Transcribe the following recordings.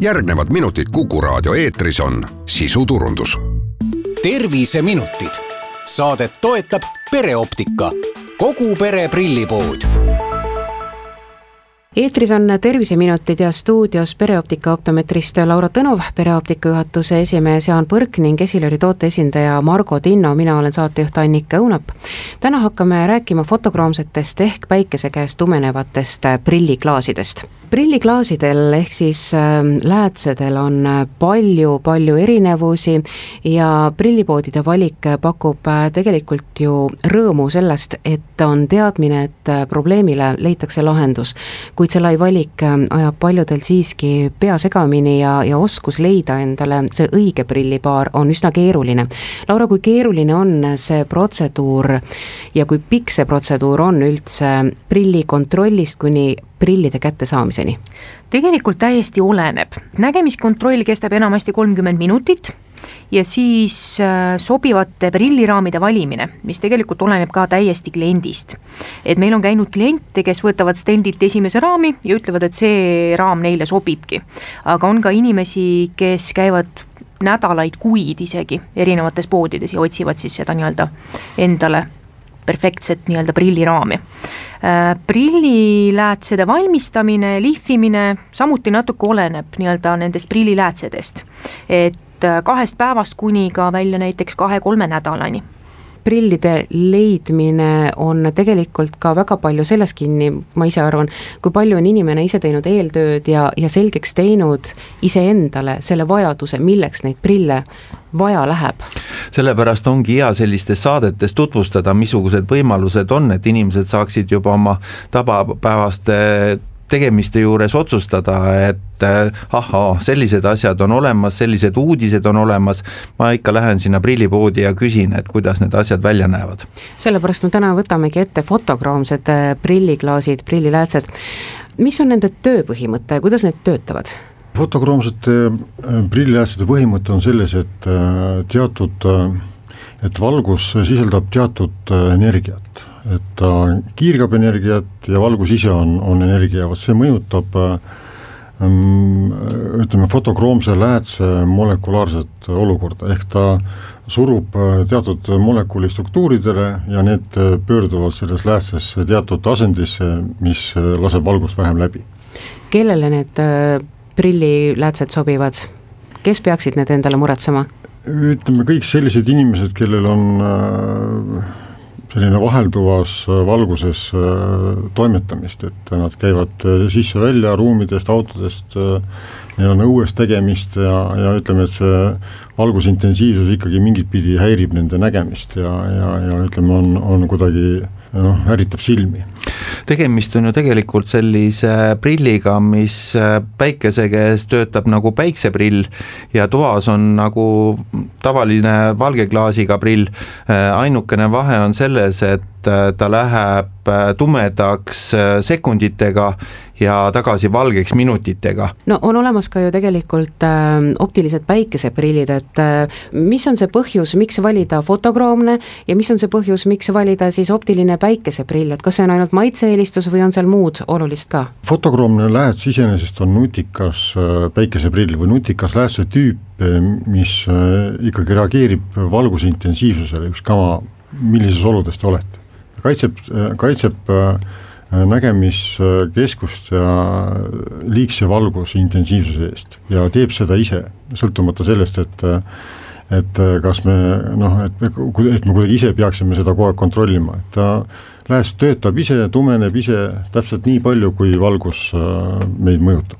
järgnevad minutid Kuku raadio eetris on sisuturundus. terviseminutid, saadet toetab pereoptika, kogu pere prillipood eetris on Terviseminutid ja stuudios pereoptika optometrist Laura Tõnov, pereoptika juhatuse esimees Jaan Põrk ning Esilori toote esindaja Margo Tinno, mina olen saatejuht Annika Õunap. täna hakkame rääkima fotokroomsetest ehk päikese käes tumenevatest prilliklaasidest prilliklaasidel ehk siis ähm, läätsedel on palju-palju äh, erinevusi ja prillipoodide valik pakub äh, tegelikult ju rõõmu sellest, et on teadmine, et äh, probleemile leitakse lahendus. kuid see lai valik ajab paljudel siiski pea segamini ja, ja oskus leida endale see õige prillipaar on üsna keeruline. Laura, kui keeruline on see protseduur ja kui pikk see protseduur on üldse prilli kontrollist kuni prillide kättesaamiseni? tegelikult täiesti oleneb, nägemiskontroll kestab enamasti kolmkümmend minutit ja siis äh, sobivate prilliraamide valimine, mis tegelikult oleneb ka täiesti kliendist. et meil on käinud kliente, kes võtavad stendilt esimese raami ja ütlevad, et see raam neile sobibki. aga on ka inimesi, kes käivad nädalaid, kuid isegi erinevates poodides ja otsivad siis seda nii-öelda endale perfektset nii-öelda prilliraami prilliläätsede valmistamine, lihvimine samuti natuke oleneb nii-öelda nendest prilliläätsedest. et äh, kahest päevast kuni ka välja näiteks kahe-kolme nädalani prillide leidmine on tegelikult ka väga palju selles kinni, ma ise arvan, kui palju on inimene ise teinud eeltööd ja, ja selgeks teinud iseendale selle vajaduse, milleks neid prille vaja läheb. sellepärast ongi hea sellistes saadetes tutvustada, missugused võimalused on, et inimesed saaksid juba oma tavapäevaste tegemiste juures otsustada, et eh, ahhaa, sellised asjad on olemas, sellised uudised on olemas, ma ikka lähen sinna prillipoodi ja küsin, et kuidas need asjad välja näevad. sellepärast me täna võtamegi ette fotokraamsed eh, prilliklaasid, prilliläätsed. mis on nende tööpõhimõte, kuidas need töötavad? Fotokroomsete eh, prilliläätsede põhimõte on selles, et teatud, et valgus sisaldab teatud energiat. Et ta kiirgab energiat ja valgus ise on, on energia, vot see mõjutab ähm, ütleme, fotokroomse läätse molekulaarset olukorda, ehk ta surub äh, teatud molekuli struktuuridele ja need pöörduvad selles läätses teatud asendisse, mis laseb valgust vähem läbi. kellele need prilliläätsed sobivad, kes peaksid need endale muretsema? ütleme, kõik sellised inimesed, kellel on äh, selline vahelduvas äh, valguses äh, toimetamist, et nad käivad sisse-välja ruumidest, autodest, neil on õues tegemist ja, ja ütleme, et see valgusintensiivsus ikkagi mingit pidi häirib nende nägemist ja, ja, ja ütleme, on, on kuidagi noh, ärritab silmi tegemist on ju tegelikult sellise prilliga, mis päikese käes töötab nagu päikseprill ja toas on nagu tavaline valge klaasiga prill. ainukene vahe on selles, et ta läheb tumedaks sekunditega ja tagasi valgeks minutitega. no on olemas ka ju tegelikult äh, optilised päikeseprillid, et äh, mis on see põhjus, miks valida fotokroomne ja mis on see põhjus, miks valida siis optiline päikeseprill, et kas see on ainult maitse-eelistus või on seal muud olulist ka? fotokroomne lääts iseenesest on nutikas äh, päikeseprill või nutikas läätse tüüp, äh, mis äh, ikkagi reageerib valguse intensiivsusele, ükskõik millises oludes te olete. Kaitseb, kaitseb äh, nägemiskeskust ja liigse valguse intensiivsuse eest ja teeb seda ise, sõltumata sellest, et et kas me noh, et me, et me kuidagi ise peaksime seda kogu aeg kontrollima, et ta lääs töötab ise, tumeneb ise täpselt nii palju, kui valgus äh, meid mõjutab.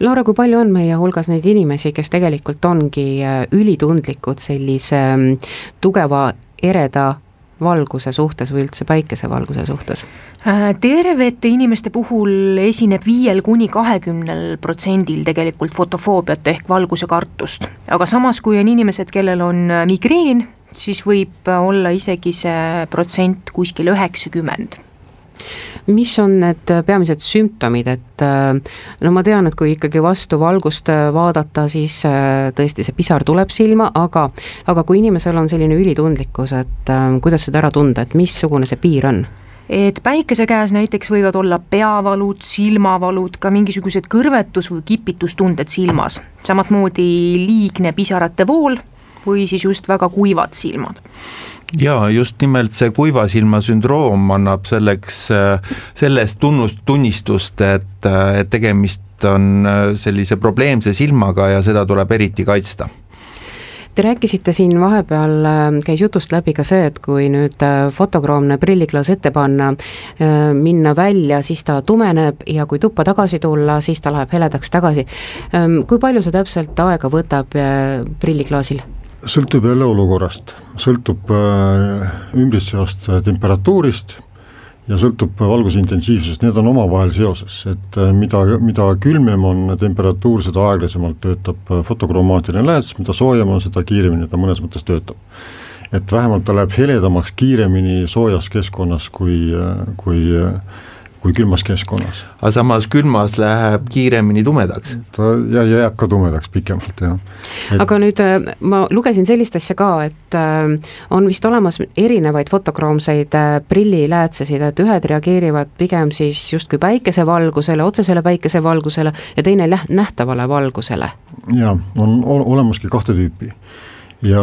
Laura, kui palju on meie hulgas neid inimesi, kes tegelikult ongi äh, ülitundlikud sellise mm, tugeva ereda valguse suhtes või üldse päikesevalguse suhtes? Äh, tervete inimeste puhul esineb viiel kuni kahekümnel protsendil tegelikult fotofoobiat ehk valgusekartust, aga samas, kui on inimesed, kellel on äh, migreen, siis võib olla isegi see protsent kuskil üheksakümmend mis on need peamised sümptomid, et äh, no ma tean, et kui ikkagi vastu valgust äh, vaadata, siis äh, tõesti see pisar tuleb silma, aga aga kui inimesel on selline ülitundlikkus, et kuidas seda ära tunda, et missugune see piir on? et päikese käes näiteks võivad olla peavalud, silmavalud, ka mingisugused kõrvetus- või kipitustunded silmas, samamoodi liigne pisarate vool või siis just väga kuivad silmad ja just nimelt see kuiva silma sündroom annab selleks, sellest tunnust, tunnistust, et, et tegemist on sellise probleemse silmaga ja seda tuleb eriti kaitsta Te rääkisite siin vahepeal, käis jutust läbi ka see, et kui nüüd fotokroomne prilliklaas ette panna, minna välja, siis ta tumeneb ja kui tuppa tagasi tulla, siis ta läheb heledaks tagasi. kui palju see täpselt aega võtab prilliklaasil? Sõltub jälle olukorrast, sõltub äh, ümbritsevast äh, temperatuurist ja sõltub valguse intensiivsusest, need on omavahel seoses, et äh, mida, mida külmem on temperatuur, seda aeglasemalt töötab fotokromaatiline lääts, mida soojem on, seda kiiremini ta mõnes mõttes töötab. et vähemalt ta läheb heledamaks kiiremini soojas keskkonnas kui, kui kui külmas keskkonnas. aga samas külmas läheb kiiremini tumedaks. ta ja, ja jääb ka tumedaks pikemalt, jah et.... aga nüüd äh, ma lugesin sellist asja ka, et äh, on vist olemas erinevaid fotokroomseid äh, prilliläätsesid, et ühed reageerivad pigem siis justkui päikesevalgusele, otsesele päikesevalgusele ja teine nähtavale valgusele. jaa, on olemaski kahte tüüpi ja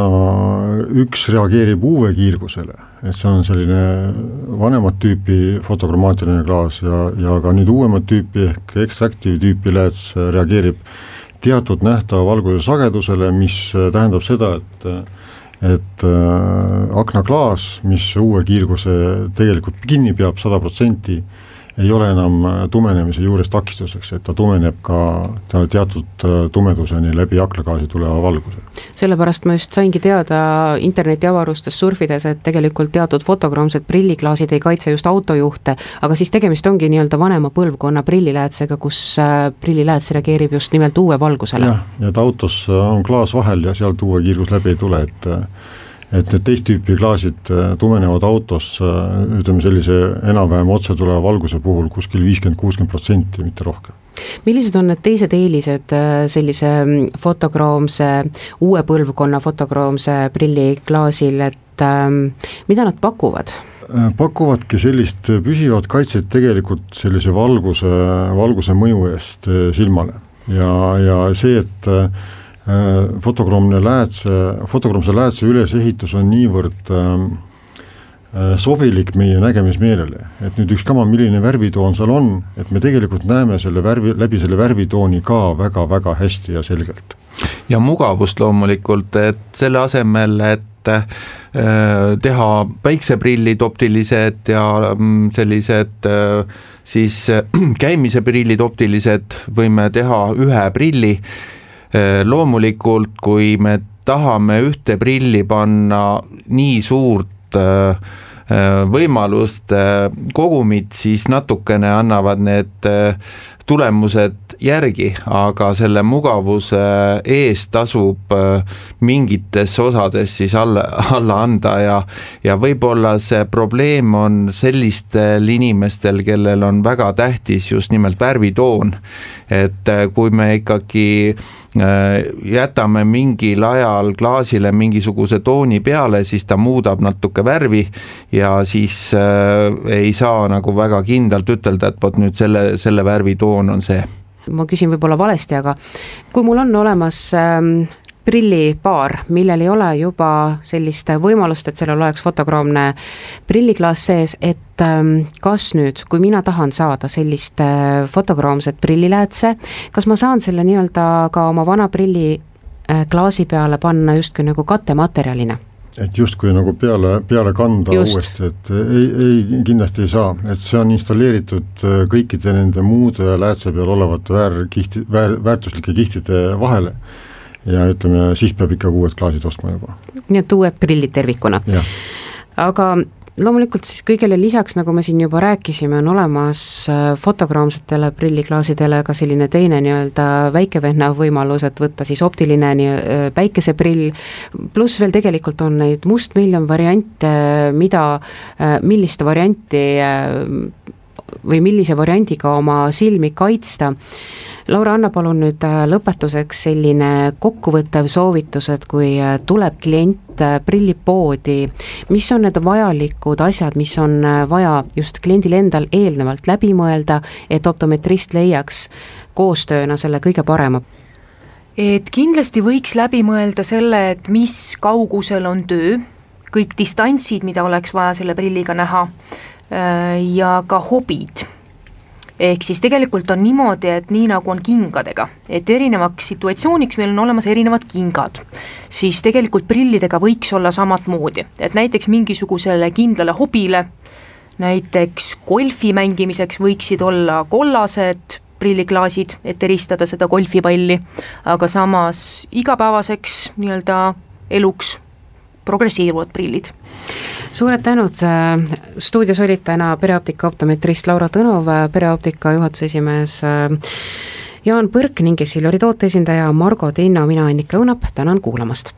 üks reageerib UV-kiirgusele, et see on selline vanemat tüüpi fotokromaatiline klaas ja, ja ka nüüd uuemat tüüpi ehk ekstraktiiv tüüpi lääts reageerib teatud nähtava valguse sagedusele, mis tähendab seda, et et äh, aknaklaas, mis UV-kiirguse tegelikult kinni peab sada protsenti, ei ole enam tumenemise juures takistuseks, et ta tumeneb ka ta teatud äh, tumeduseni läbi aknagaasi tuleva valguse. sellepärast ma just saingi teada internetiavarustes surfides, et tegelikult teatud fotokroomsed prilliklaasid ei kaitse just autojuhte, aga siis tegemist ongi nii-öelda vanema põlvkonna prilliläätsega, kus äh, prillilääts reageerib just nimelt UV-valgusele. jah, ja et autos on klaas vahel ja sealt UV-kiirgus läbi ei tule, et et need teist tüüpi klaasid äh, tumenevad autos äh, ütleme sellise enam-vähem otse tuleva valguse puhul kuskil viiskümmend, kuuskümmend protsenti, mitte rohkem. millised on need teised eelised äh, sellise mm, fotokroomse, uue põlvkonna fotokroomse prilliklaasil, et ähm, mida nad pakuvad? pakuvadki sellist püsivat kaitset tegelikult sellise valguse, valguse mõju eest silmale ja, ja see, et fotokroomne läätse, fotokroomse läätse ülesehitus on niivõrd ähm, äh, sobilik meie nägemismeelele, et nüüd ükskama, milline värvitoon seal on, et me tegelikult näeme selle värvi, läbi selle värvitooni ka väga-väga hästi ja selgelt. ja mugavust loomulikult, et selle asemel, et äh, teha päikseprillid optilised ja mm, sellised siis käimise prillid optilised, võime teha ühe prilli Äh, loomulikult, kui me tahame ühte prilli panna nii suurt äh, äh, võimaluste kogumit, siis natukene annavad need tulemused järgi, aga selle mugavuse eest tasub mingites osades siis alla, alla anda ja ja võib-olla see probleem on sellistel inimestel, kellel on väga tähtis just nimelt värvitoon. et kui me ikkagi Äh, jätame mingil ajal klaasile mingisuguse tooni peale, siis ta muudab natuke värvi ja siis äh, ei saa nagu väga kindlalt ütelda, et vot nüüd selle, selle värvitoon on see. Ma küsin võib-olla valesti, aga kui mul on olemas ähm, prillipaar, millel ei ole juba sellist võimalust, et sellel oleks fotokroomne prilliklaas sees, et ähm, kas nüüd, kui mina tahan saada sellist äh, fotokroomset prilliläätse, kas ma saan selle nii-öelda ka oma vana prilli äh, klaasi peale panna justkui nagu kattematerjalina? et justkui nagu peale, peale kanda Just. uuesti, et ei, ei kindlasti ei saa, et see on installeeritud äh, kõikide nende muude läätse peal olevate väärkihti, väär, väärtuslike kihtide vahele ja ütleme, siis peab ikkagi uued klaasid ostma juba. nii et uued prillid tervikuna. aga loomulikult siis kõigele lisaks, nagu me siin juba rääkisime, on olemas äh, fotograamsetele prilliklaasidele ka selline teine nii-öelda väikevenna võimalus, et võtta siis optiline nii äh, päikeseprill, pluss veel tegelikult on neid mustmiljon variante, mida, äh, millist varianti või millise variandiga oma silmi kaitsta. Laura, anna palun nüüd äh, lõpetuseks selline kokkuvõttev soovitus, et kui äh, tuleb klient äh, prillipoodi, mis on need vajalikud asjad, mis on vaja just kliendil endal eelnevalt läbi mõelda, et optometrist leiaks koostööna selle kõige parema? et kindlasti võiks läbi mõelda selle, et mis kaugusel on töö, kõik distantsid, mida oleks vaja selle prilliga näha ja ka hobid. Ehk siis tegelikult on niimoodi, et nii nagu on kingadega, et erinevaks situatsiooniks meil on olemas erinevad kingad, siis tegelikult prillidega võiks olla samat moodi, et näiteks mingisugusele kindlale hobile, näiteks golfi mängimiseks võiksid olla kollased prilliklaasid, et eristada seda golfipalli, aga samas igapäevaseks nii-öelda eluks progressiivsed prillid suured tänud, äh, stuudios olid täna pereoptika optometrist Laura Tõnov, äh, pereoptika juhatuse esimees äh, Jaan Põrk ning Essilori tooteesindaja Margo Tinno, mina Annika Õunap, tänan kuulamast.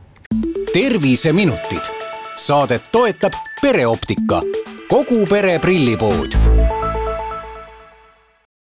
terviseminutid, saadet toetab pereoptika, kogu pere prillipood